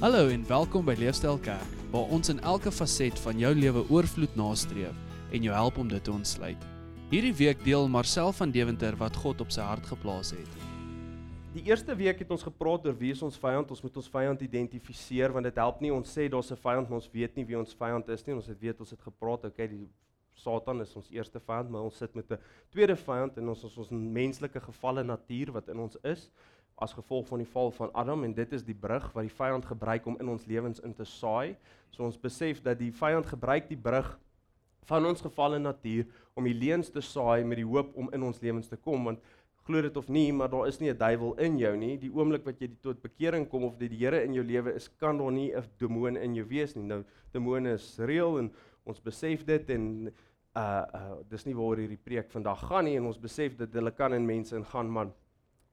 Hallo en welkom by Leefstyl Kerk, waar ons in elke faset van jou lewe oorvloed nastreef en jou help om dit te ontsluit. Hierdie week deel Marcel van Deventer wat God op sy hart geplaas het. Die eerste week het ons gepraat oor wie is ons vyand. Ons moet ons vyand identifiseer want dit help nie ons sê daar's 'n vyand maar ons weet nie wie ons vyand is nie. Ons het weet ons het gepraat, okay, die Satan is ons eerste vyand, maar ons sit met 'n tweede vyand en ons is ons menslike gevalle natuur wat in ons is as gevolg van die val van Adam en dit is die brug wat die vyand gebruik om in ons lewens in te saai. So ons besef dat die vyand gebruik die brug van ons gevalle natuur om die leuns te saai met die hoop om in ons lewens te kom want glo dit of nie, maar daar is nie 'n duiwel in jou nie. Die oomblik wat jy tot bekering kom of dit die Here in jou lewe is, kan daar nie 'n demoon in jou wees nie. Nou demone is reël en ons besef dit en uh uh dis nie waar hierdie preek vandag gaan nie en ons besef dat hulle kan in mense ingaan, maar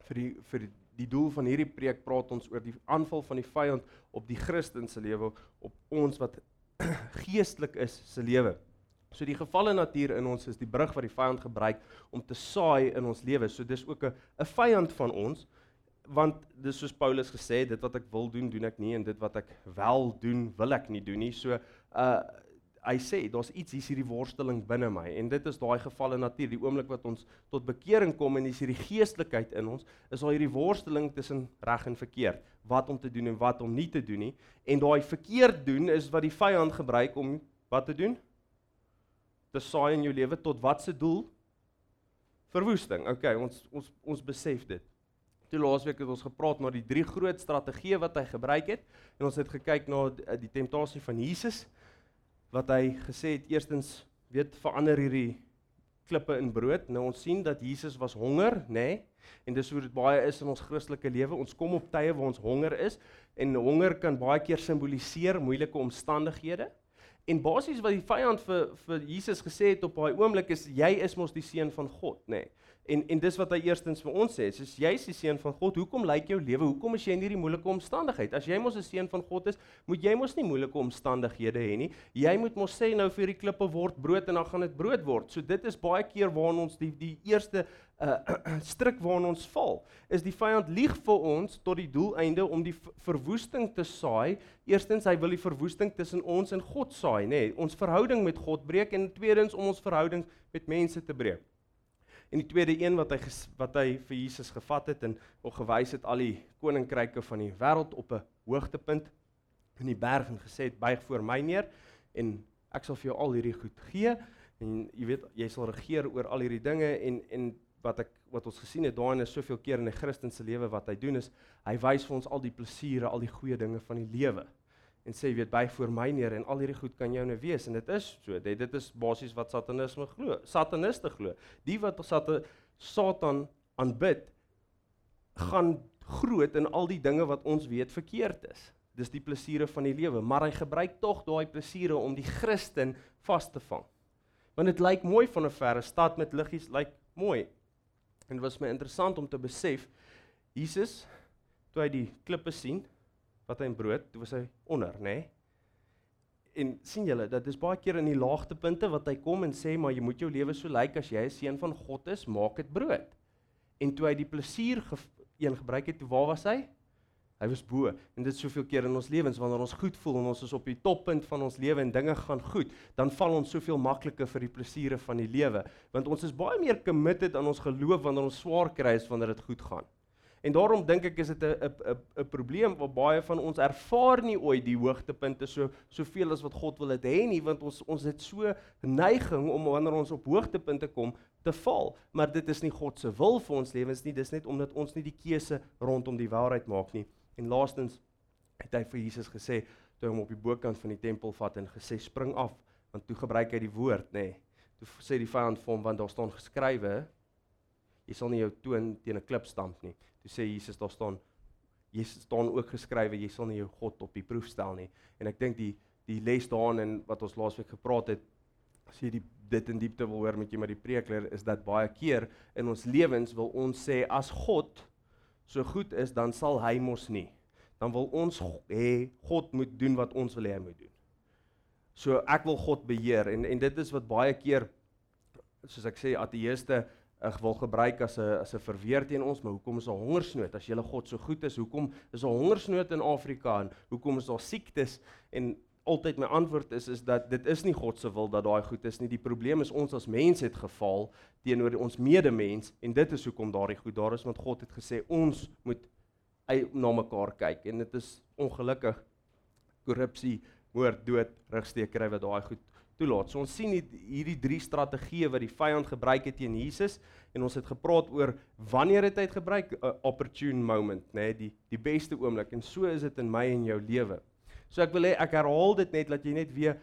vir die vir die, die doel van hierdie preek praat ons oor die aanval van die vyand op die Christen se lewe, op ons wat geestelik is se lewe. So die gevalle natuur in ons is die brug wat die vyand gebruik om te saai in ons lewe. So dis ook 'n 'n vyand van ons want dis soos Paulus gesê dit wat ek wil doen doen ek nie en dit wat ek wel doen wil ek nie doen nie. So uh hy sê daar's iets hier's hierdie worsteling binne my en dit is daai gevalle natuur die oomblik wat ons tot bekering kom en dis hierdie geestelikheid in ons is daar hierdie worsteling tussen reg en verkeerd wat om te doen en wat om nie te doen nie en daai verkeerd doen is wat die vyand gebruik om wat te doen te saai in jou lewe tot watse doel? Verwoesting. Okay, ons ons ons besef dit. Toe laasweek het ons gepraat oor die drie groot strategieë wat hy gebruik het en ons het gekyk na die temptasie van Jesus wat hy gesê het eerstens weet verander hierdie klippe in brood. Nou ons sien dat Jesus was honger, nê? Nee? En dis hoe dit baie is in ons Christelike lewe. Ons kom op tye waar ons honger is en honger kan baie keer simboliseer moeilike omstandighede. En basies wat die vyand vir vir Jesus gesê het op daai oomblik is jy is mos die seun van God, nê. Nee. En en dis wat hy eerstens vir ons sê, is jy's die seun van God. Hoekom lyk jou lewe? Hoekom is jy in hierdie moeilike omstandigheid? As jy mos 'n seun van God is, moet jy mos nie moeilike omstandighede hê nie. Jy moet mos sê nou vir die klippe word brood en dan gaan dit brood word. So dit is baie keer waar ons die die eerste uh stryk waarna ons val is die vyand lieg vir ons tot die doeleinde om die verwoesting te saai. Eerstens hy wil die verwoesting tussen ons en God saai, nê. Nee, ons verhouding met God breek en tweedens om ons verhouding met mense te breek. En die tweede een wat hy wat hy vir Jesus gevat het en ook gewys het al die koninkryke van die wêreld op 'n hoogtepunt in die berg en gesê het buig voor my neer en ek sal vir jou al hierdie goed gee. En jy weet jy sal regeer oor al hierdie dinge en en wat ek wat ons gesien het daarin is soveel keer in 'n Christen se lewe wat hy doen is hy wys vir ons al die plesiere, al die goeie dinge van die lewe en sê weet by voor my neer en al hierdie goed kan joune wees. En dit is so dit, dit is basies wat satanisme glo sataniste glo. Die wat satan satan aanbid gaan groot in al die dinge wat ons weet verkeerd is. Dis die plesiere van die lewe maar hy gebruik tog daai plesiere om die Christen vas te vang. Want dit lyk mooi van 'n verre stad met liggies lyk mooi. En dit was my interessant om te besef Jesus toe hy die klippe sien wat hy in brood, toe was hy onder, nê? Nee? En sien julle, dat dis baie keer in die laagtepunte wat hy kom en sê maar jy moet jou lewe so lyk as jy 'n seun van God is, maak dit brood. En toe hy die plesier ge een gebruik het, toe waar was hy? Hy was bo en dit soveel keer in ons lewens wanneer ons goed voel en ons is op die toppunt van ons lewe en dinge gaan goed, dan val ons soveel makliker vir die plesiere van die lewe, want ons is baie meer committed aan ons geloof wanneer ons swaar kry as wanneer dit goed gaan. En daarom dink ek is dit 'n 'n 'n probleem waar baie van ons ervaar nie ooit die hoogtepunte so soveel as wat God wil hê nie, want ons ons het so neiging om wanneer ons op hoogtepunte kom te val, maar dit is nie God se wil vir ons lewens nie, dis net omdat ons nie die keuse rondom die waarheid maak nie. En laastens het hy vir Jesus gesê toe hom op die bokant van die tempel vat en gesê spring af want toe gebruik hy die woord nê. Nee. Toe sê die vyand vir hom want daar staan geskrywe jy sal nie jou toon teen 'n klip stamp nie. Toe sê Jesus daar staan jy staan ook geskrywe jy sal nie jou God op die proef stel nie. En ek dink die die les daarin en wat ons laasweek gepraat het as jy die dit in diepte wil hoor met jy met die preekler is dat baie keer in ons lewens wil ons sê as God so goed is, dan sal hy mos nie. Dan wil ons hê God moet doen wat ons wil hê hy moet doen. So ek wil God beheer en en dit is wat baie keer soos ek sê ateëste ek wil gebruik as 'n as 'n verweer teen ons, maar hoekom is daar hongersnood? As julle God so goed is, hoekom is daar hongersnood in Afrika en hoekom is daar siektes? En altyd my antwoord is is dat dit is nie God se wil dat daai goed is nie. Die probleem is ons as mens het gefaal teenoor ons medemens en dit is hoekom daardie goed daar is want God het gesê ons moet na mekaar kyk en dit is ongelukkig korrupsie, moord, dood, rugsteekery wat daai goed toelaat. So ons sien hierdie drie strategieë wat die vyand gebruik het teen Jesus en ons het gepraat oor wanneer het hy dit gebruik 'n opportune moment, nê, nee, die die beste oomblik en so is dit in my en jou lewe. So ek wil hê ek herhaal dit net dat jy net weer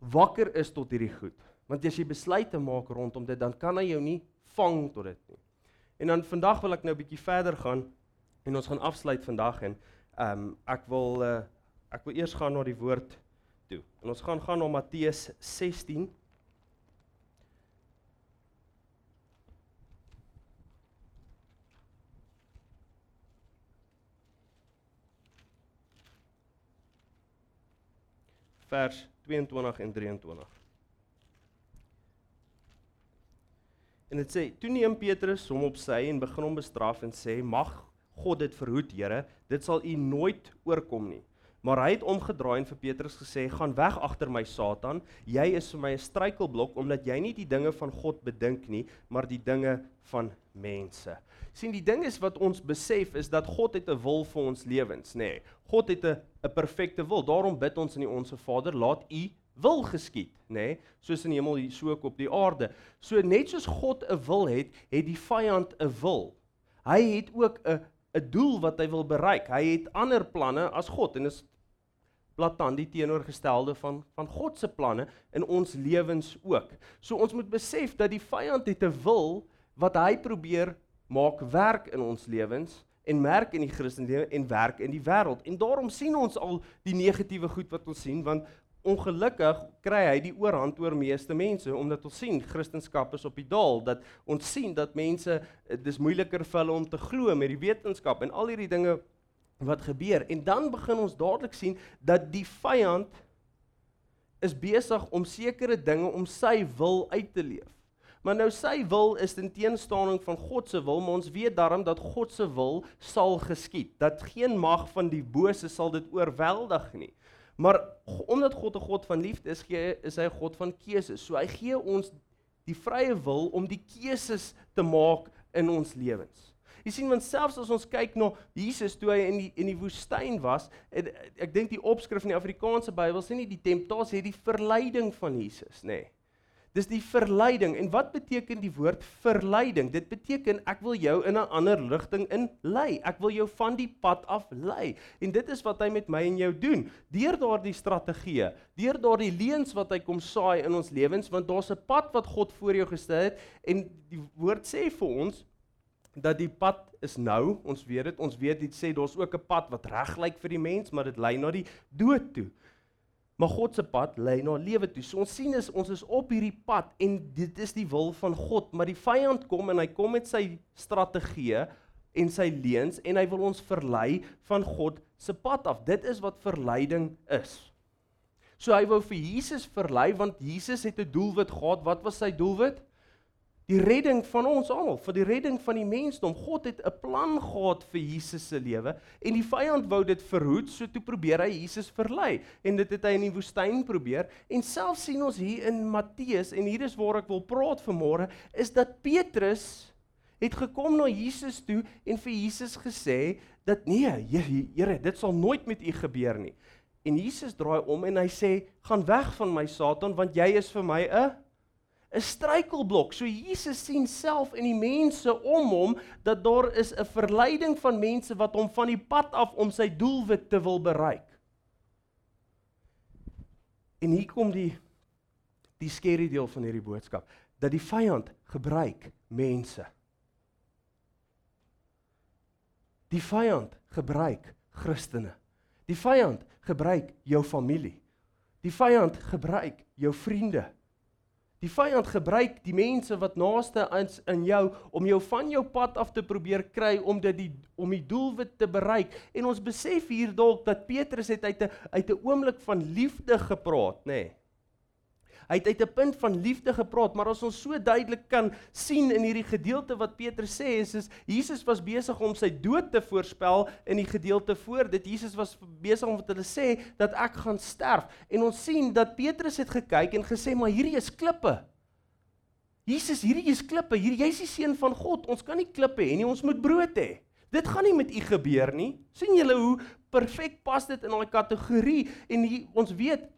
wakker is tot hierdie goed. Want as jy besluite maak rondom dit, dan kan hy jou nie vang tot dit nie. En dan vandag wil ek nou 'n bietjie verder gaan en ons gaan afsluit vandag en ehm um, ek wil uh, ek wil eers gaan na die woord toe. En ons gaan gaan na Matteus 16 vers 22 en 23. En dit sê: "Toe neem Petrus hom op sy en begin hom bestraf en sê: "Mag God dit verhoed, Here, dit sal u nooit oorkom nie." Maar hy het omgedraai en vir Petrus gesê: "Gaan weg agter my, Satan. Jy is vir my 'n struikelblok omdat jy nie die dinge van God bedink nie, maar die dinge van mense." sien die ding is wat ons besef is dat God het 'n wil vir ons lewens, nê. Nee, God het 'n 'n perfekte wil. Daarom bid ons in die Onse Vader, laat U wil geskied, nê, nee, soos in die hemel so ook op die aarde. So net soos God 'n wil het, het die vyand 'n wil. Hy het ook 'n 'n doel wat hy wil bereik. Hy het ander planne as God en is plataan die teenoorgestelde van van God se planne in ons lewens ook. So ons moet besef dat die vyand het 'n wil wat hy probeer maak werk in ons lewens en merk in die Christenlewe en werk in die wêreld. En daarom sien ons al die negatiewe goed wat ons sien want ongelukkig kry hy die oorhand oor meeste mense omdat ons sien Christendom is op die daal dat ons sien dat mense dis moeiliker vir hulle om te glo met die wetenskap en al hierdie dinge wat gebeur en dan begin ons dadelik sien dat die vyand is besig om sekere dinge om sy wil uit te leef. Maar nou sy wil is in teenstaaning van God se wil, maar ons weet daarom dat God se wil sal geskied. Dat geen mag van die bose sal dit oorweldig nie. Maar omdat God 'n God van liefde is, gee is hy 'n God van keuses. So hy gee ons die vrye wil om die keuses te maak in ons lewens. Jy sien want selfs as ons kyk na Jesus toe hy in die in die woestyn was, en, ek dink die opskrif in die Afrikaanse Bybel sê nie die temptasie, het die verleiding van Jesus, nê. Nee. Dis die verleiding. En wat beteken die woord verleiding? Dit beteken ek wil jou in 'n ander rigting in lei. Ek wil jou van die pad af lei. En dit is wat hy met my en jou doen. Deur daardie strategieë, deur daardie leuns wat hy kom saai in ons lewens, want daar's 'n pad wat God voor jou gestel het en die woord sê vir ons dat die pad is nou, ons weet dit, ons weet dit sê daar's ook 'n pad wat reg lyk vir die mens, maar dit lei na die dood toe. Maar God se pad lei na lewe toe. So ons sien is ons is op hierdie pad en dit is die wil van God, maar die vyand kom en hy kom met sy strategieë en sy leuns en hy wil ons verlei van God se pad af. Dit is wat verleiding is. So hy wou vir Jesus verlei want Jesus het 'n doelwit gehad. Wat was sy doelwit? Die redding van ons almal, vir die redding van die mensdom. God het 'n plan gehad vir Jesus se lewe en die vyand wou dit verhoed, so toe probeer hy Jesus verlei en dit het hy in die woestyn probeer. En self sien ons hier in Matteus en hier is waar ek wil praat vanmôre, is dat Petrus het gekom na Jesus toe en vir Jesus gesê dat nee, Here, dit sal nooit met u gebeur nie. En Jesus draai om en hy sê: "Gaan weg van my Satan, want jy is vir my 'n 'n struikelblok. So Jesus sien self in die mense om hom dat daar is 'n verleiding van mense wat hom van die pad af om sy doelwit te wil bereik. En hier kom die die skerry deel van hierdie boodskap dat die vyand gebruik mense. Die vyand gebruik Christene. Die vyand gebruik jou familie. Die vyand gebruik jou vriende. Die vyand gebruik die mense wat naaste is in jou om jou van jou pad af te probeer kry om dit die om die doelwit te bereik. En ons besef hier dalk dat Petrus het uit 'n uit 'n oomblik van liefde gepraat, nê. Nee. Hy het uit 'n punt van liefde gepraat, maar as ons so duidelik kan sien in hierdie gedeelte wat Petrus sê is is Jesus was besig om sy dood te voorspel in die gedeelte voor dit. Jesus was besig om te hulle sê dat ek gaan sterf. En ons sien dat Petrus het gekyk en gesê maar hierdie is klippe. Jesus, hierdie is klippe. Hier jy's die seun van God. Ons kan nie klippe hê nie, ons moet brood hê. Dit gaan nie met u gebeur nie. sien julle hoe perfek pas dit in daai kategorie en die, ons weet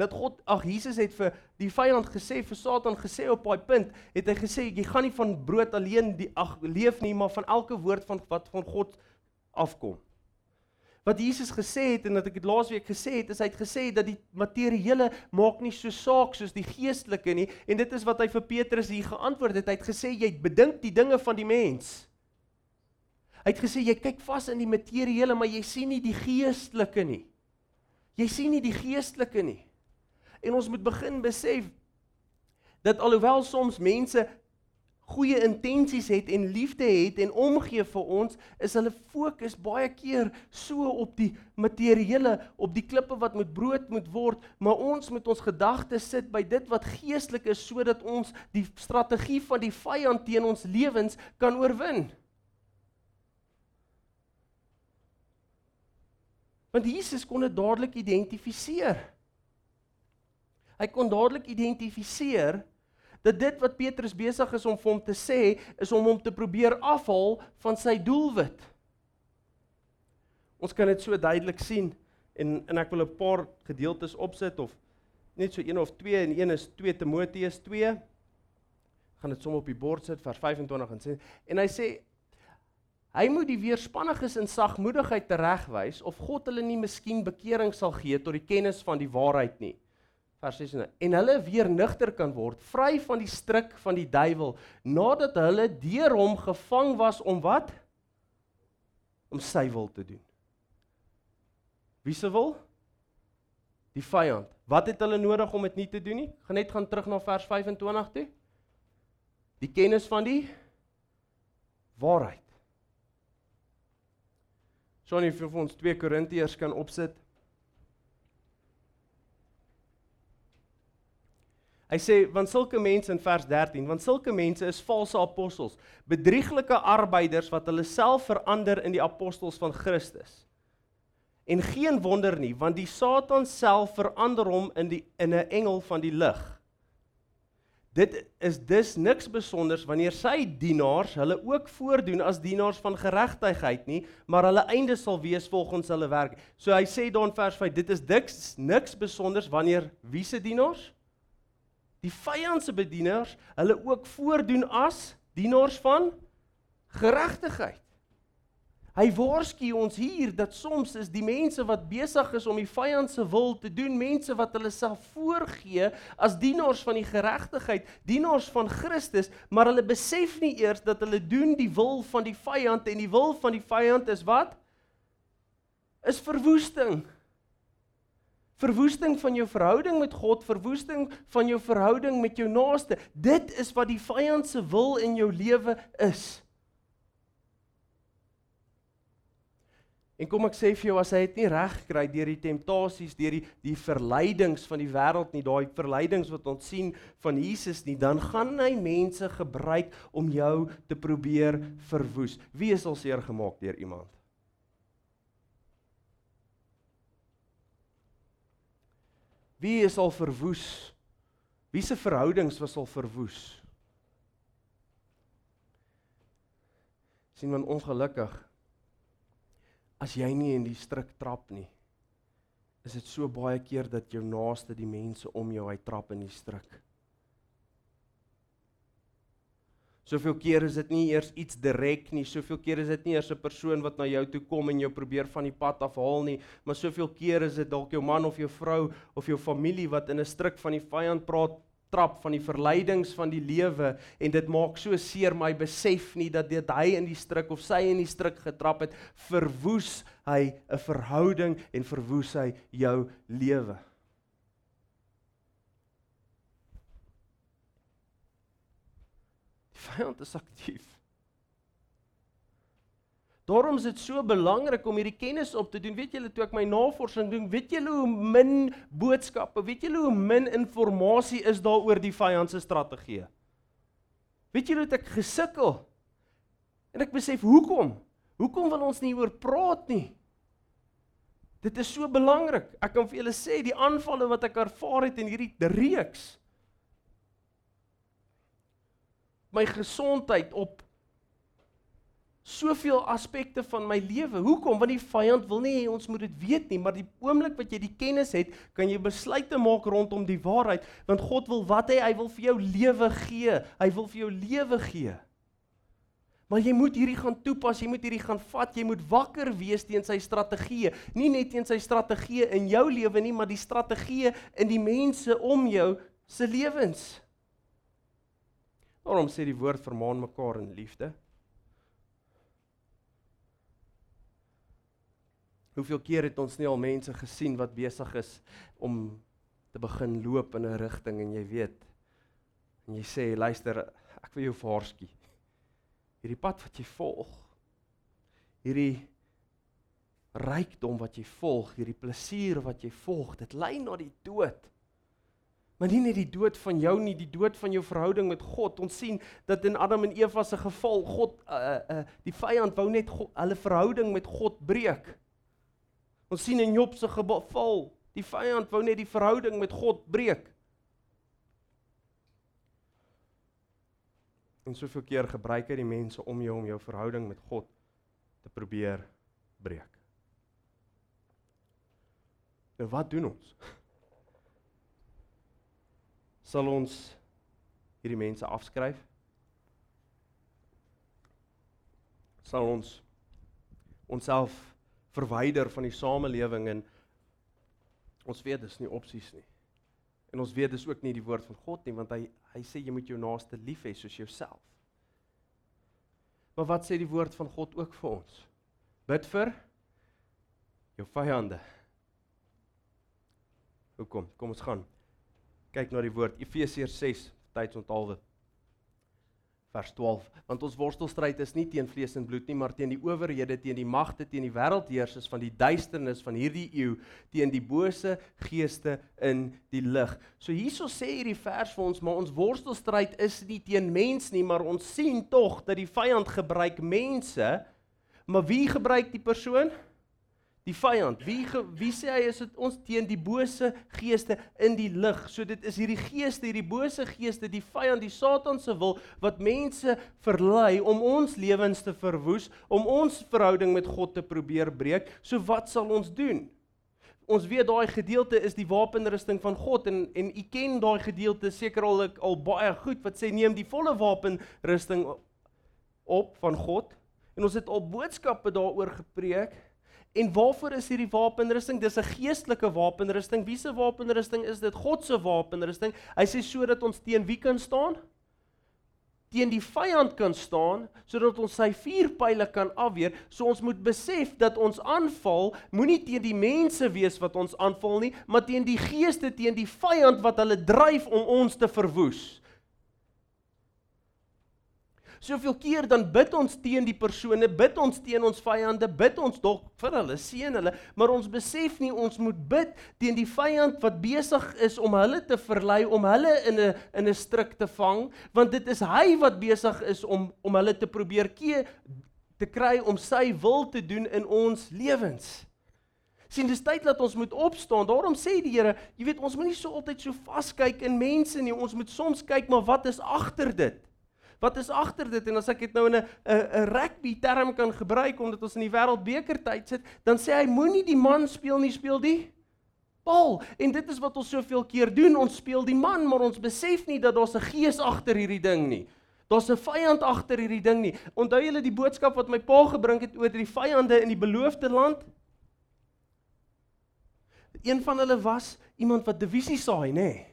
dat God ag Jesus het vir die vyand gesê vir Satan gesê op daai punt het hy gesê jy gaan nie van brood alleen die ag leef nie maar van elke woord van wat van God afkom. Wat Jesus gesê het en wat ek dit laasweek gesê het is hy het gesê dat die materiële maak nie so saak soos die geestelike nie en dit is wat hy vir Petrus hier geantwoord het hy het gesê jy bedink die dinge van die mens Hy het gesê jy kyk vas in die materiële, maar jy sien nie die geestelike nie. Jy sien nie die geestelike nie. En ons moet begin besef dat alhoewel soms mense goeie intensies het en liefde het en omgee vir ons, is hulle fokus baie keer so op die materiële, op die klippe wat met brood moet word, maar ons moet ons gedagtes sit by dit wat geestelik is sodat ons die strategie van die vyand teen ons lewens kan oorwin. Want Jesus kon dit dadelik identifiseer. Hy kon dadelik identifiseer dat dit wat Petrus besig is om vir hom te sê, is om hom te probeer afhaal van sy doelwit. Ons kan dit so duidelik sien en en ek wil 'n paar gedeeltes opsit of net so een of twee en een is 2 Timoteus 2 gaan dit sommer op die bord sit vers 25 en sê en hy sê Hy moet die weerspanniges in sagmoedigheid teregwys of God hulle nie miskien bekering sal gee tot die kennis van die waarheid nie. Vers 16. En hulle weer nugter kan word, vry van die stryk van die duiwel, nadat hulle deur hom gevang was om wat? Om sy wil te doen. Wie se wil? Die vyand. Wat het hulle nodig om dit nie te doen nie? Gaan net gaan terug na vers 25 toe. Die kennis van die waarheid. Sonnie vir ons 2 Korintiërs kan opsit. Hy sê want sulke mense in vers 13, want sulke mense is valse apostels, bedrieglike arbeiders wat hulle self verander in die apostels van Christus. En geen wonder nie, want die Satan self verander hom in die in 'n engel van die lig. Dit is dus niks besonders wanneer sy dienaars hulle ook voordoen as dienaars van geregtigheid nie, maar hulle einde sal wees volgens hulle werk. So hy sê dan vers 5, dit is niks niks besonders wanneer wie se dienaars? Die vyand se bedienaars hulle ook voordoen as dienaars van geregtigheid. Hy waarsku ons hier dat soms is die mense wat besig is om die vyand se wil te doen, mense wat hulle self voorgee as dienaars van die geregtigheid, dienaars van Christus, maar hulle besef nie eers dat hulle doen die wil van die vyand en die wil van die vyand is wat? Is verwoesting. Verwoesting van jou verhouding met God, verwoesting van jou verhouding met jou naaste. Dit is wat die vyand se wil in jou lewe is. En kom ek sê vir jou as hy dit nie reg kry deur die temptasies, deur die die verleidings van die wêreld nie, daai verleidings wat ons sien van Jesus nie, dan gaan hy mense gebruik om jou te probeer verwoes. Wie is al seer gemaak deur iemand? Wie is al verwoes? Wie se verhoudings was al verwoes? sien man ongelukkig as jy nie in die struik trap nie, is dit so baie keer dat jou naaste die mense om jou uit trap in die struik. Soveel keer is dit nie eers iets direk nie, soveel keer is dit nie eers 'n persoon wat na jou toe kom en jou probeer van die pad afhaal nie, maar soveel keer is dit dalk jou man of jou vrou of jou familie wat in 'n struik van die vyand praat trap van die verleidings van die lewe en dit maak so seer my besef nie dat dit hy in die struik of sy in die struik getrap het verwoes hy 'n verhouding en verwoes hy jou lewe vyand is aktief Daarom is dit so belangrik om hierdie kennis op te doen. Weet julle toe ek my navorsing doen, weet julle hoe min boodskappe, weet julle hoe min inligting is daar oor die vyand se strategie? Weet julle hoe ek gesukkel? En ek besef hoekom? Hoekom wil ons nie oor praat nie? Dit is so belangrik. Ek kan vir julle sê die aanvalle wat ek ervaar het in hierdie reeks my gesondheid op soveel aspekte van my lewe. Hoekom? Want die vyand wil nie hê ons moet dit weet nie, maar die oomblik wat jy die kennis het, kan jy besluite maak rondom die waarheid, want God wil wat hy hy wil vir jou lewe gee. Hy wil vir jou lewe gee. Maar jy moet hierdie gaan toepas, jy moet hierdie gaan vat, jy moet wakker wees teen sy strategieë. Nie net teen sy strategieë in jou lewe nie, maar die strategieë in die mense om jou se lewens. Daarom sê die woord vermaan mekaar in liefde. Hoeveel keer het ons nie al mense gesien wat besig is om te begin loop in 'n rigting en jy weet en jy sê luister ek wil jou waarsku hierdie pad wat jy volg hierdie rykdom wat jy volg hierdie plesier wat jy volg dit lei na die dood maar nie net die dood van jou nie die dood van jou verhouding met God ons sien dat in Adam en Eva se geval God uh, uh, die vyand wou net God, hulle verhouding met God breek ons sien in Job se geval die vyand wou net die verhouding met God breek En soveel keer gebruik hy die mense om jou om jou verhouding met God te probeer breek. Nou wat doen ons? Sal ons hierdie mense afskryf? Sal ons onsself verwyder van die samelewing en ons weet dis nie opsies nie. En ons weet dis ook nie die woord van God nie want hy hy sê jy moet jou naaste lief hê soos jouself. Maar wat sê die woord van God ook vir ons? Bid vir jou vyande. Hoekom? Kom ons gaan kyk na die woord Efesiërs 6 tydsonthaalwe vers 12 want ons worstelstryd is nie teen vlees en bloed nie maar teen die owerhede teen die magte teen die wêreldheersers van die duisternis van hierdie eeu teen die bose geeste in die lig. So hierso sê hierdie vers vir ons maar ons worstelstryd is nie teen mens nie maar ons sien tog dat die vyand gebruik mense maar wie gebruik die persoon? Die vyand. Wie wie sê hy is dit ons teen die bose geeste in die lig. So dit is hierdie geeste, hierdie bose geeste, die vyand, die Satan se wil wat mense verlei om ons lewens te verwoes, om ons verhouding met God te probeer breek. So wat sal ons doen? Ons weet daai gedeelte is die wapenrusting van God en en u ken daai gedeelte seker al al baie goed wat sê neem die volle wapenrusting op van God. En ons het al boodskappe daaroor gepreek. En waarvoor is hierdie wapenrusting? Dis 'n geestelike wapenrusting. Wie se wapenrusting is dit? God se wapenrusting. Hy sê sodat ons teen wie kan staan? Teen die vyand kan staan sodat ons sy vuurpyle kan afweer. So ons moet besef dat ons aanval moenie teen die mense wees wat ons aanval nie, maar teen die geeste, teen die vyand wat hulle dryf om ons te verwoes. Soveel keer dan bid ons teen die persone, bid ons teen ons vyande, bid ons dalk vir hulle, seën hulle, maar ons besef nie ons moet bid teen die vyand wat besig is om hulle te verlei, om hulle in 'n in 'n struik te vang, want dit is hy wat besig is om om hulle te probeer kee te kry om sy wil te doen in ons lewens. Sien, dis tyd dat ons moet opstaan. Daarom sê die Here, jy weet, ons moenie so altyd so vaskyk in mense nie. Ons moet soms kyk maar wat is agter dit? Wat is agter dit? En as ek dit nou in 'n 'n rugby term kan gebruik omdat ons in die wêreldbeker tyd sit, dan sê hy moenie die man speel nie, speel die bal. En dit is wat ons soveel keer doen. Ons speel die man, maar ons besef nie dat daar's 'n gees agter hierdie ding nie. Daar's 'n vyand agter hierdie ding nie. Onthou julle die boodskap wat my pa gebring het oor die vyande in die beloofde land? Een van hulle was iemand wat divisie saai, nê? Nee.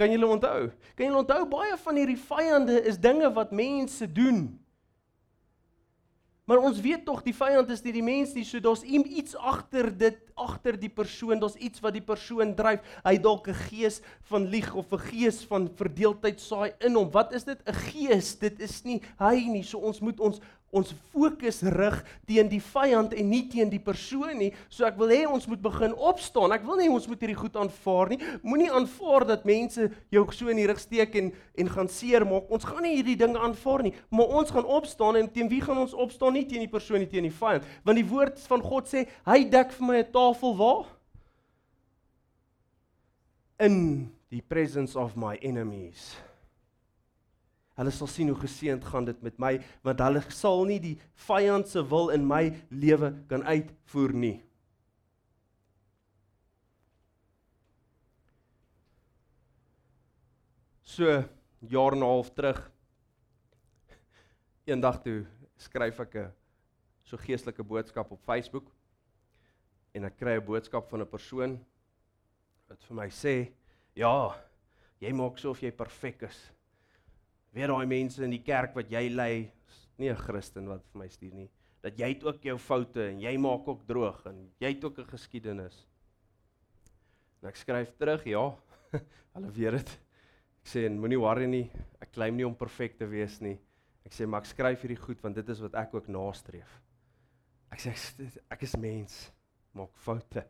Kan julle onthou? Kan julle onthou baie van hierdie vyande is dinge wat mense doen. Maar ons weet tog die vyand is nie die mens nie, so daar's iets agter dit, agter die persoon, daar's iets wat die persoon dryf. Hy dalk 'n gees van lieg of 'n gees van verdeeldheid saai in hom. Wat is dit? 'n Gees. Dit is nie hy nie. So ons moet ons ons fokus rig teen die vyand en nie teen die persoon nie. So ek wil hê ons moet begin opstaan. Ek wil nie ons moet hierdie goed aanvaar nie. Moenie aanvaar dat mense jou so in die rug steek en en gaan seermaak. Ons gaan nie hierdie dinge aanvaar nie, maar ons gaan opstaan en teen wie gaan ons opstaan? Nie teen die persoon nie, teen die vyand. Want die woord van God sê, hy dek vir my 'n tafel waar? In die presence of my enemies. Hulle sal sien hoe geseënd gaan dit met my want hulle sal nie die vyand se wil in my lewe kan uitvoer nie. So jaar en 'n half terug eendag toe skryf ek 'n so geestelike boodskap op Facebook en ek kry 'n boodskap van 'n persoon wat vir my sê ja jy maak so of jy perfek is Weer daai mense in die kerk wat jy lei, nie 'n Christen wat vir my stuur nie, dat jy het ook jou foute en jy maak ook droog en jy het ook 'n geskiedenis. En ek skryf terug, ja. Hulle weet dit. Ek sê moenie worry nie. Ek claim nie om perfek te wees nie. Ek sê maar ek skryf hierdie goed want dit is wat ek ook nastreef. Ek sê ek is mens, maak foute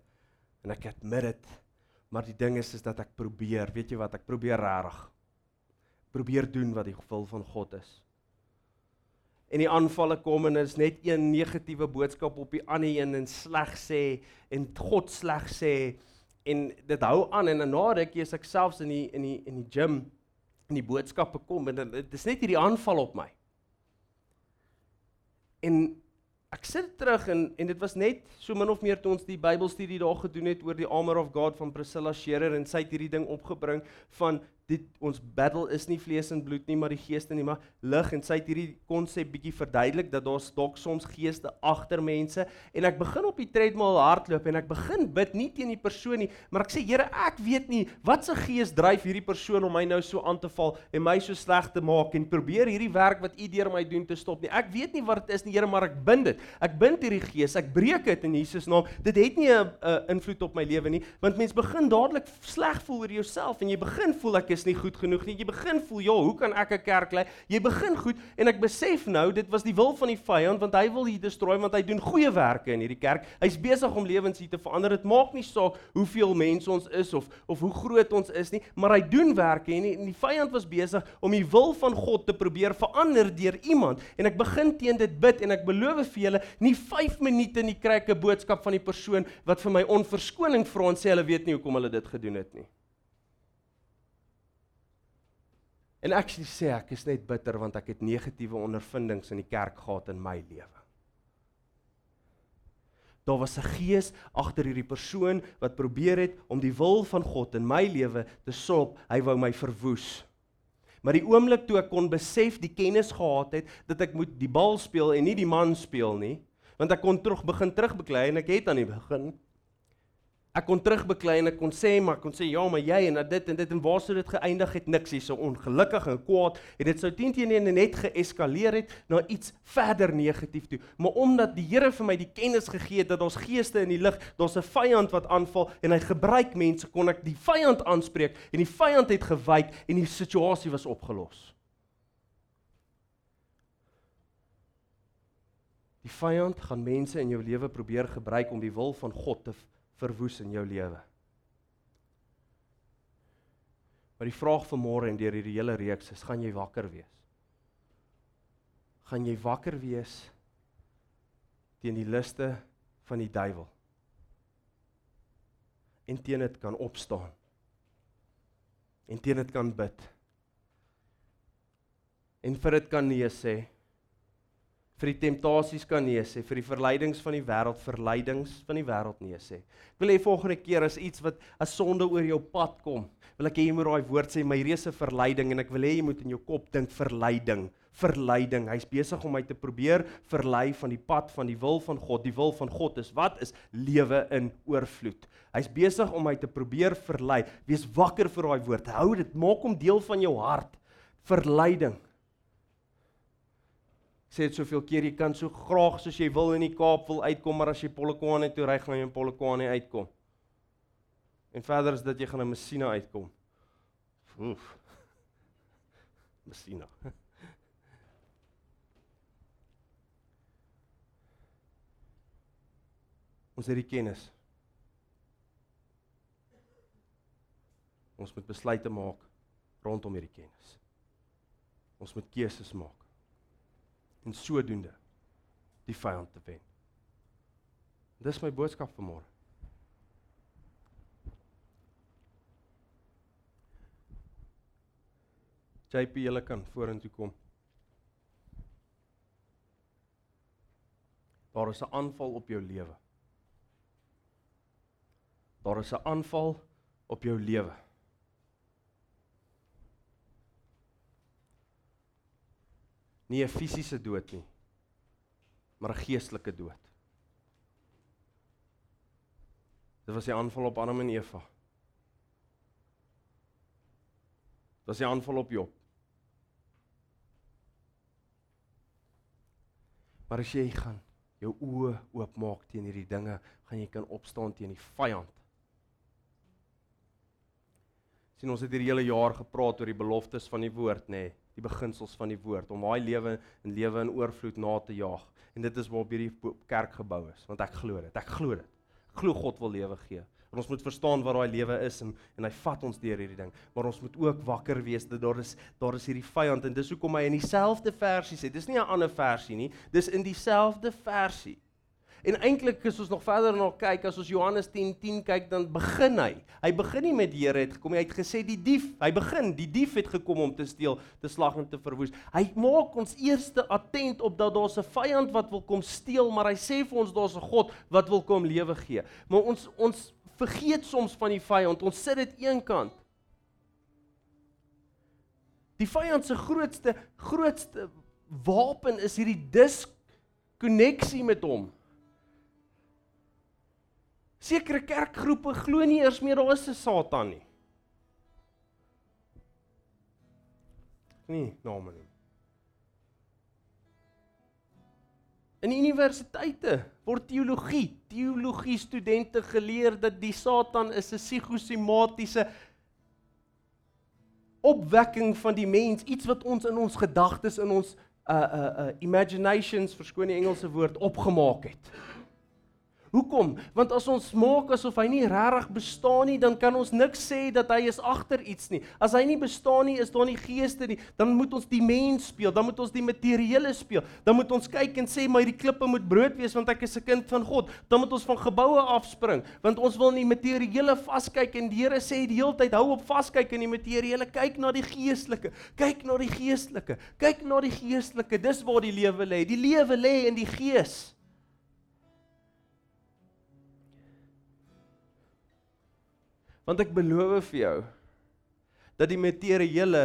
en ek admit dit. Maar die ding is is dat ek probeer, weet jy wat, ek probeer regtig probeer doen wat die wil van God is. En die aanvalle kom en is net een negatiewe boodskap op die ander een en sleg sê en God sleg sê en dit hou aan en na ruk is ek selfs in die in die in die gym en die boodskappe kom en dit is net hierdie aanval op my. En ek sit terug en en dit was net so min of meer toe ons die Bybelstudie daar gedoen het oor die armor of God van Priscilla Scherer en sy het hierdie ding opgebring van dit ons battle is nie vlees en bloed nie maar die geeste nie maar lig. En sy het hierdie konsep bietjie verduidelik dat daar's dalk soms geeste agter mense. En ek begin op die treadmill hardloop en ek begin bid nie teen die persoon nie maar ek sê Here ek weet nie wat se gees dryf hierdie persoon om my nou so aan te val en my so sleg te maak en probeer hierdie werk wat u deur my doen te stop nie. Ek weet nie wat dit is nie Here maar ek bind dit. Ek bind hierdie gees. Ek breek dit in Jesus naam. Dit het nie 'n invloed op my lewe nie want mens begin dadelik sleg voel oor jouself en jy begin voel ek is is nie goed genoeg nie. Jy begin voel, "Ja, hoe kan ek 'n kerk lei?" Jy begin goed en ek besef nou dit was die wil van die vyand want hy wil hier destrooi want hy doen goeie werke in hierdie kerk. Hy's besig om lewens hier te verander. Dit maak nie saak hoeveel mense ons is of of hoe groot ons is nie, maar hy doen werke en die, en die vyand was besig om die wil van God te probeer verander deur iemand. En ek begin teen dit bid en ek beloof vir julle, nie 5 minute nie kry ek 'n boodskap van die persoon wat vir my onverskoning vra en sê hulle weet nie hoekom hulle dit gedoen het nie. En ek sê ek is net bitter want ek het negatiewe ondervindings in die kerk gehad in my lewe. Daar was 'n gees agter hierdie persoon wat probeer het om die wil van God in my lewe te sop. Hy wou my verwoes. Maar die oomblik toe ek kon besef die kennis gehad het dat ek moet die bal speel en nie die man speel nie, want ek kon terug begin terugbeklei en ek het aan die begin ek kon terugbeklei en ek kon sê maar kon sê ja maar jy en dit en dit en waar sou dit geëindig het niks hier. So ongelukkig en kwaad en dit sou teen teen net geeskaleer het na iets verder negatief toe. Maar omdat die Here vir my die kennis gegee het dat ons geeste in die lig daar's 'n vyand wat aanval en hy gebruik mense kon ek die vyand aanspreek en die vyand het gewyk en die situasie was opgelos. Die vyand gaan mense in jou lewe probeer gebruik om die wil van God te verwoes in jou lewe. Maar die vraag vir môre en deur hierdie hele reeks is, gaan jy wakker wees? Gaan jy wakker wees teen die liste van die duiwel? En teen dit kan opstaan. En teen dit kan bid. En vir dit kan nee sê vir die temptasies kan nee sê, vir die verleidings van die wêreld, verleidings van die wêreld nee sê. Ek wil hê volgende keer as iets wat as sonde oor jou pad kom, wil ek hê jy moet daai woord sê, my reuse verleiding en ek wil hê jy moet in jou kop dink verleiding, verleiding. Hy's besig om my te probeer verlei van die pad van die wil van God. Die wil van God is wat is lewe in oorvloed. Hy's besig om my te probeer verlei. Wees wakker vir daai woord. Hou dit, maak hom deel van jou hart. Verleiding sê dit soveel keer jy kan so graag soos jy wil in die Kaap wil uitkom, maar as jy Polokwane toe ry, gaan jy in Polokwane uitkom. En verder is dat jy gaan in Messina uitkom. Oef. Messina. Ons het die kennis. Ons moet besluite maak rondom hierdie kennis. Ons moet keuses maak. En sodoende die vyand te wen. Dis my boodskap vir môre. JP julle kan vorentoe kom. Daar is 'n aanval op jou lewe. Daar is 'n aanval op jou lewe. Nie 'n fisiese dood nie, maar 'n geestelike dood. Dit was die aanval op Adam en Eva. Dit was die aanval op Job. Maar as jy gaan jou oë oopmaak teen hierdie dinge, gaan jy kan opstaan teen die vyand. Sien ons het hierdie hele jaar gepraat oor die beloftes van die woord, nê, nee, die beginsels van die woord om daai lewe en lewe in oorvloed na te jaag. En dit is waarop hierdie kerk gebou is, want ek glo dit. Ek glo dit. Ek glo God wil lewe gee. En ons moet verstaan wat daai lewe is en en hy vat ons deur hierdie ding. Maar ons moet ook wakker wees dat daar is daar is hierdie vyand en dis hoekom hy in dieselfde versie sê. Dis nie 'n ander versie nie. Dis in dieselfde versie. En eintlik as ons nog verder na kyk, as ons Johannes 10:10 10 kyk, dan begin hy. Hy begin nie met die Here het gekom, hy het gesê die dief, hy begin, die dief het gekom om te steel, te slag en te verwoes. Hy maak ons eerste attent op dat daar's 'n vyand wat wil kom steel, maar hy sê vir ons daar's 'n God wat wil kom lewe gee. Maar ons ons vergeet soms van die vyand, ons sit dit eenkant. Die vyand se grootste grootste wapen is hierdie diskonneksie met hom. Sekere kerkgroepe glo nie eers meer daar is 'n Satan nie. Nee, name nie. In universiteite word teologie, teologie studente geleer dat die Satan is 'n psigosomatiese opwekking van die mens, iets wat ons in ons gedagtes in ons uh uh uh imaginations, verskoon die Engelse woord, opgemaak het. Hoekom? Want as ons maak asof hy nie regtig bestaan nie, dan kan ons niks sê dat hy is agter iets nie. As hy nie bestaan nie, is daar nie geeste nie, dan moet ons die mens speel, dan moet ons die materiële speel. Dan moet ons kyk en sê maar hierdie klippe moet brood wees want ek is 'n kind van God. Dan moet ons van geboue afspring want ons wil nie materiële vaskyk en die Here sê die hele tyd hou op vaskyk in die materiële, kyk na die geestelike. Kyk na die geestelike. Kyk na die geestelike. Dis waar die lewe lê. Die lewe lê in die gees. Want ek beloof vir jou dat die materiële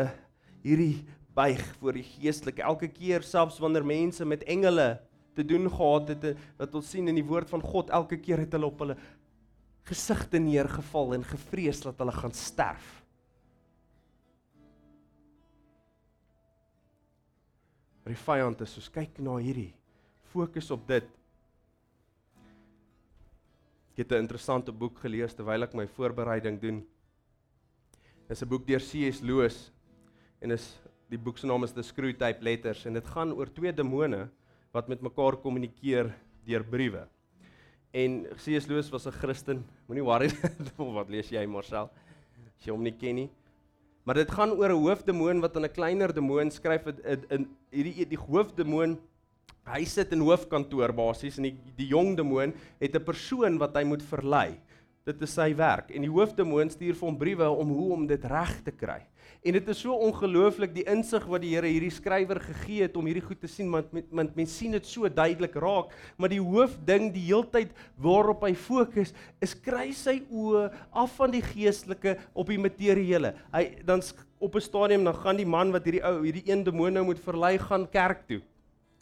hierdie buig voor die geestelike elke keer selfs wanneer mense met engele te doen gehad het wat ons sien in die woord van God elke keer het hulle op hulle gesigte neergeval en gevrees dat hulle gaan sterf. Maar die vyand is soos kyk na hierdie fokus op dit Ek het 'n interessante boek gelees terwyl ek my voorbereiding doen. Dit is 'n boek deur C.S. Lewis en is die boek se naam is The Screwtape Letters en dit gaan oor twee demone wat met mekaar kommunikeer deur briewe. En C.S. Lewis was 'n Christen. Moenie worry wat lees jy Marcel as jy hom nie ken nie. Maar dit gaan oor 'n hoofdemoon wat aan 'n kleiner demoon skryf in hierdie die hoofdemoon Hy sit in hoofkantoor basies en die die jong demoon het 'n persoon wat hy moet verlei. Dit is sy werk en die hoofdemoon stuur vir hom briewe om hoe om dit reg te kry. En dit is so ongelooflik die insig wat die Here hierdie skrywer gegee het om hierdie goed te sien want want mense sien dit so duidelik raak, maar die hoofding die heeltyd waarop hy fokus is kry sy oë af van die geestelike op die materiële. Hy dan op 'n stadium dan gaan die man wat hierdie ou hierdie een demoon nou moet verlei gaan kerk toe.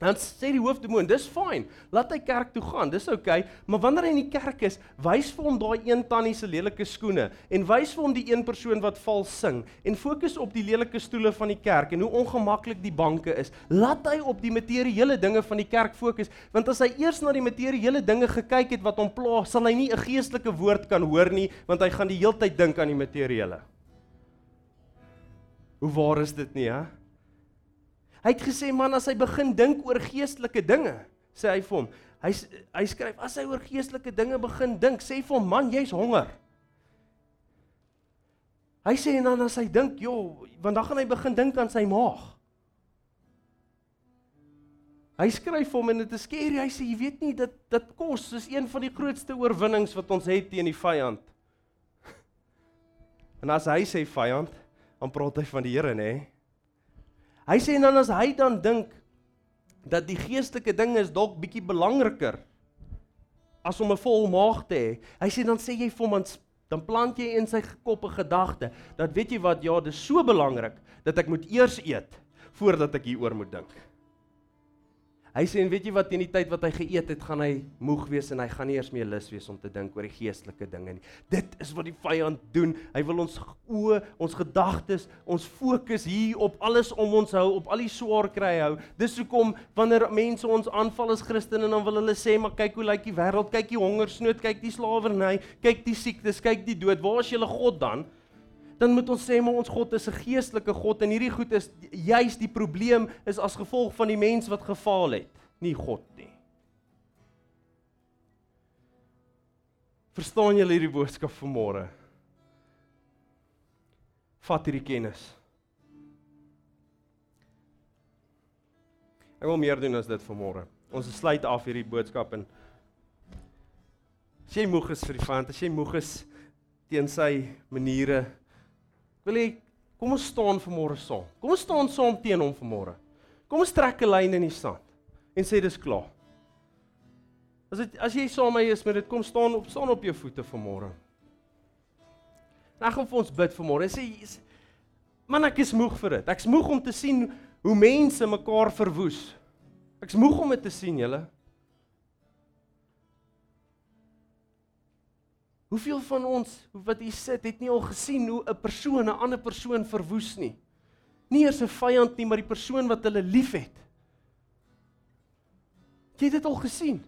Dan sê die hoofdemoon, dis fyn. Laat hy kerk toe gaan. Dis oukei, okay, maar wanneer hy in die kerk is, wys vir hom daai een tannie se lelike skoene en wys vir hom die een persoon wat vals sing en fokus op die lelike stoele van die kerk en hoe ongemaklik die banke is. Laat hy op die materiële dinge van die kerk fokus, want as hy eers na die materiële dinge gekyk het wat hom pla, sal hy nie 'n geestelike woord kan hoor nie, want hy gaan die heeltyd dink aan die materiële. Hoe waar is dit nie, hè? Hy het gesê man as hy begin dink oor geestelike dinge, sê hy vir hom, Hy hy skryf as hy oor geestelike dinge begin dink, sê vir hom man, jy's honger. Hy sê en dan as hy dink, "Jo, want dan gaan hy begin dink aan sy maag." Hy skryf hom en dit is skerry. Hy sê jy weet nie dat dit kos is een van die grootste oorwinnings wat ons het teen die vyand. En as hy sê vyand, dan praat hy van die Here, nê? Hy sê dan as hy dan dink dat die geestelike dinge is dalk bietjie belangriker as om 'n vol maag te hê. Hy sê dan sê jy vir hom dan plant jy in sy kop 'n gedagte dat weet jy wat ja, dis so belangrik dat ek moet eers eet voordat ek hieroor moet dink. Hy sê en weet jy wat teen die tyd wat hy geëet het, gaan hy moeg wees en hy gaan nie eers meer lus wees om te dink oor die geestelike dinge nie. Dit is wat die vyand doen. Hy wil ons oë, ons gedagtes, ons fokus hier op alles om ons hou, op al die swaar kry hou. Dis hoekom wanneer mense ons aanval as Christene dan wil hulle sê, "Maar kyk hoe lyk die wêreld, kyk die hongersnood, kyk die slawerny, kyk die siektes, kyk die dood. Waar is julle God dan?" Dan moet ons sê maar ons God is 'n geestelike God en hierdie goed is juis die probleem is as gevolg van die mens wat gefaal het, nie God nie. Verstaan julle hierdie boodskap vanmôre? Vat hierdie kennis. Ek wil meer doen as dit vanmôre. Ons sluit af hierdie boodskap en as jy moeg is vir die vyand, as jy moeg is teen sy maniere Wil jy kom ons staan vanmôre saam. Kom ons staan saam teen hom vanmôre. Kom ons trek 'n lyn in die sand en sê dis klaar. As dit as jy saam my is met dit kom staan op staan op jou voete vanmôre. Nag of ons bid vanmôre. Sê man ek is moeg vir dit. Ek's moeg om te sien hoe mense mekaar verwoes. Ek's moeg om dit te sien, julle. Hoeveel van ons wat hier sit het nie al gesien hoe 'n persoon 'n ander persoon verwoes nie? Nie eers 'n vyand nie, maar die persoon wat hulle liefhet. Jy het dit al gesien.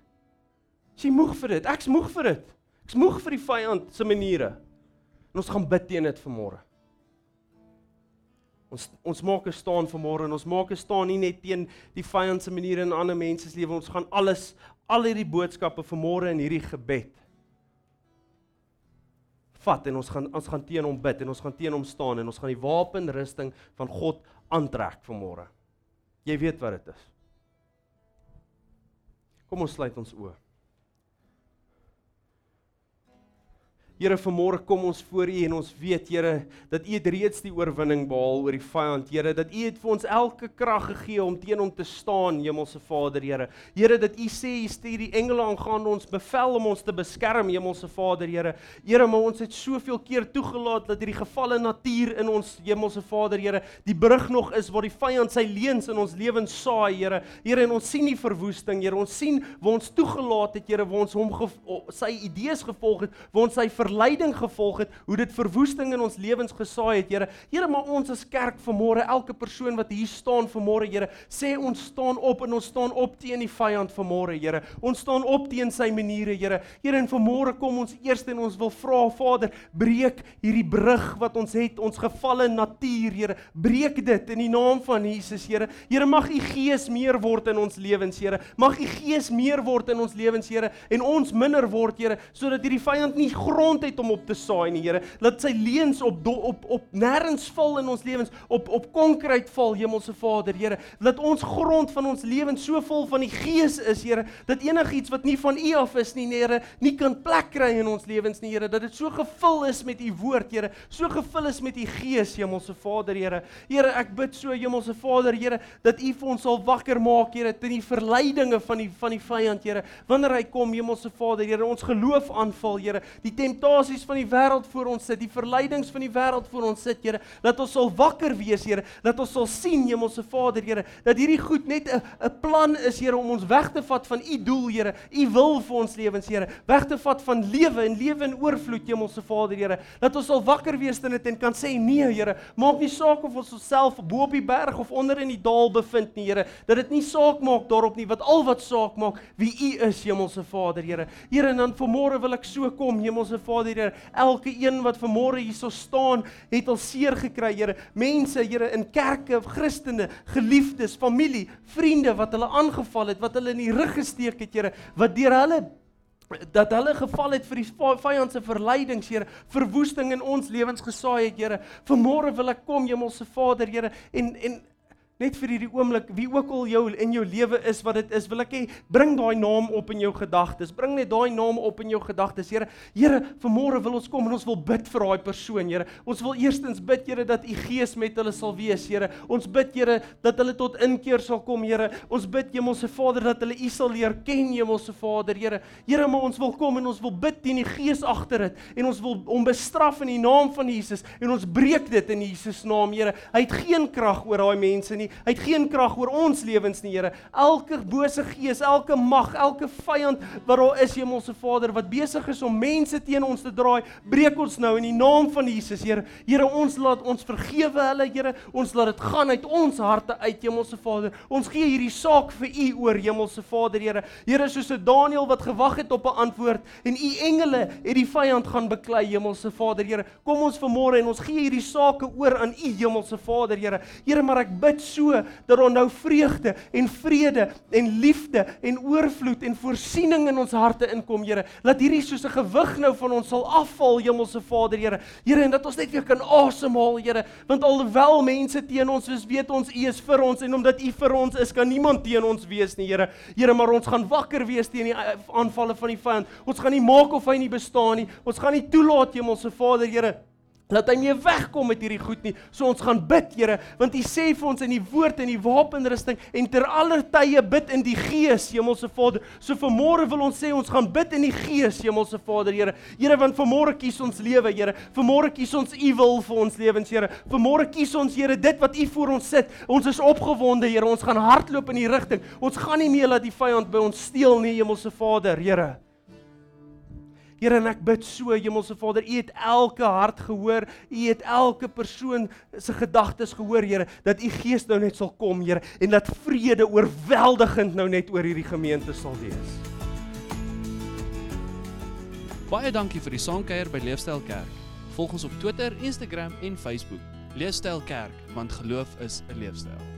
Jy moeg vir dit. Ek's moeg vir dit. Ek's moeg vir die vyand se maniere. En ons gaan bid teen dit vanmôre. Ons ons maak 'n staan vanmôre en ons maak 'n staan nie net teen die vyand se maniere in ander mense se lewe. Ons gaan alles al hierdie boodskappe vanmôre in hierdie gebed vat en ons gaan ons gaan teen hom bid en ons gaan teen hom staan en ons gaan die wapenrusting van God aantrek vanmôre. Jy weet wat dit is. Kom ons sluit ons oë. Here vanmôre kom ons voor U en ons weet Here dat U het reeds die oorwinning behaal oor die vyand. Here dat U het vir ons elke krag gegee om teen hom te staan, Hemelse Vader, Here. Here dat U sê U stuur die engele aangaande ons bevel om ons te beskerm, Hemelse Vader, Here. Here, maar ons het soveel keer toegelaat dat hierdie gevalle natuur in ons Hemelse Vader, Here, die brug nog is waar die vyand sy leuns in ons lewens saai, Here. Here, en ons sien die verwoesting, Here. Ons sien waar ons toegelaat het, Here, waar ons hom sy idees gevolg het, waar ons sy verleiding gevolg het, hoe dit verwoesting in ons lewens gesaai het, Here. Here, maar ons as kerk vanmôre, elke persoon wat hier staan vanmôre, Here, sê ons staan op en ons staan op teen die vyand vanmôre, Here. Ons staan op teen sy maniere, Here. Here, en vanmôre kom ons eers en ons wil vra, Vader, breek hierdie brug wat ons het, ons gevalle natuur, Here. Breek dit in die naam van Jesus, Here. Here, mag u gees meer word in ons lewens, Here. Mag u gees meer word in ons lewens, Here, en ons minder word, Here, sodat hierdie vyand nie grond grond het om op te saai nie, Here. Laat sy leuns op do, op op nêrens val in ons lewens, op op konkreet val, Hemelse Vader, Here. Laat ons grond van ons lewens so vol van die Gees is, Here, dat enigiets wat nie van U af is nie, Here, nie kan plek kry in ons lewens nie, Here. Dat dit so gevul is met U woord, Here. So gevul is met U Gees, Hemelse Vader, Here. Here, ek bid so, Hemelse Vader, Here, dat U vir ons sal wakker maak, Here, teen die verleidinge van die van die vyand, Here. Wanneer hy kom, Hemelse Vader, Here, ons geloof aanval, Here. Die temptasie temptasies van die wêreld voor ons sit, die verleidings van die wêreld voor ons sit, Here. Laat ons sal wakker wees, Here. Laat ons sal sien, Hemelse Vader, Here, dat hierdie goed net 'n 'n plan is, Here, om ons weg te vat van U doel, Here. U wil vir ons lewens, Here. Weg te vat van lewe en lewe in oorvloed, Hemelse Vader, Here. Laat ons sal wakker wees in dit en kan sê, nee, Here, maak nie saak of ons onsself bo op die berg of onder in die dal bevind nie, Here. Dat dit nie saak maak daarop nie, wat al wat saak maak, wie U is, Hemelse Vader, Here. Here, en dan vanmôre wil ek so kom, Hemelse Vader, Vader, Here, elke een wat vanmôre hierso staan, het al seer gekry, Here. Mense, Here, in kerke, Christene, geliefdes, familie, vriende wat hulle aangeval het, wat hulle in die rug gesteek het, Here, wat deur hulle dat hulle geval het vir die vyand se verleidings, Here, verwoesting in ons lewens gesaai het, Here. Vanmôre wil ek kom, Hemelse Vader, Here, en en Net vir hierdie oomblik, wie ook al jou in jou lewe is wat dit is, wil ek hê bring daai naam op in jou gedagtes. Bring net daai naam op in jou gedagtes. Here, Here, vanmôre wil ons kom en ons wil bid vir daai persoon, Here. Ons wil eerstens bid, Here, dat U Gees met hulle sal wees, Here. Ons bid, Here, dat hulle tot inkeer sal kom, Here. Ons bid, Hemelse Vader, dat hulle U sal leer ken, Hemelse Vader, Here. Here, maar ons wil kom en ons wil bid teen die Gees agter dit en ons wil hom bestraf in die naam van Jesus en ons breek dit in Jesus naam, Here. Hy het geen krag oor daai mense nie nie. Hy het geen krag oor ons lewens nie, Here. Elke bose gees, elke mag, elke vyand wat daar is, Hemelse Vader, wat besig is om mense teen ons te draai, breek ons nou in die naam van Jesus, Here. Here, ons laat ons vergewe hulle, Here. Ons laat dit gaan uit ons harte uit, Hemelse Vader. Ons gee hierdie saak vir U oor, Hemelse Vader, Here. Here, soos 'n Daniël wat gewag het op 'n antwoord en U engele het die vyand gaan beklei, Hemelse Vader, Here. Kom ons vanmôre en ons gee hierdie sake oor aan U, Hemelse Vader, Here. Here, maar ek bid so dat daar nou vreugde en vrede en liefde en oorvloed en voorsiening in ons harte inkom, Here. Laat hierdie soos 'n gewig nou van ons sal afval, Hemelse Vader, Here. Here, en dat ons net weer kan asemhaal, Here, want alhoewel mense teen ons is, weet ons U is vir ons en omdat U vir ons is, kan niemand teen ons wees nie, Here. Here, maar ons gaan wakker wees teen die aanvalle van die vyand. Ons gaan nie maak of hy nie bestaan nie. Ons gaan nie toelaat, Hemelse Vader, Here Laat hy nie wegkom met hierdie goed nie. So ons gaan bid, Here, want U sê vir ons in die woord en die wapenrusting en ter aller tye bid in die Gees, Hemelse Vader. So vanmôre wil ons sê ons gaan bid in die Gees, Hemelse Vader, Here. Here, want vanmôre kies ons lewe, Here. Vanmôre kies ons U wil vir ons lewens, Here. Vanmôre kies ons, Here, dit wat U vir ons sit. Ons is opgewonde, Here. Ons gaan hardloop in die rigting. Ons gaan nie meer laat die vyand by ons steel nie, Hemelse Vader, Here. Here en ek bid so Hemelse Vader, U het elke hart gehoor, U het elke persoon se gedagtes gehoor, Here, dat U Gees nou net sal kom, Here, en dat vrede oorweldigend nou net oor hierdie gemeente sal wees. Baie dankie vir die saamkuier by Leefstyl Kerk. Volg ons op Twitter, Instagram en Facebook. Leefstyl Kerk, want geloof is 'n leefstyl.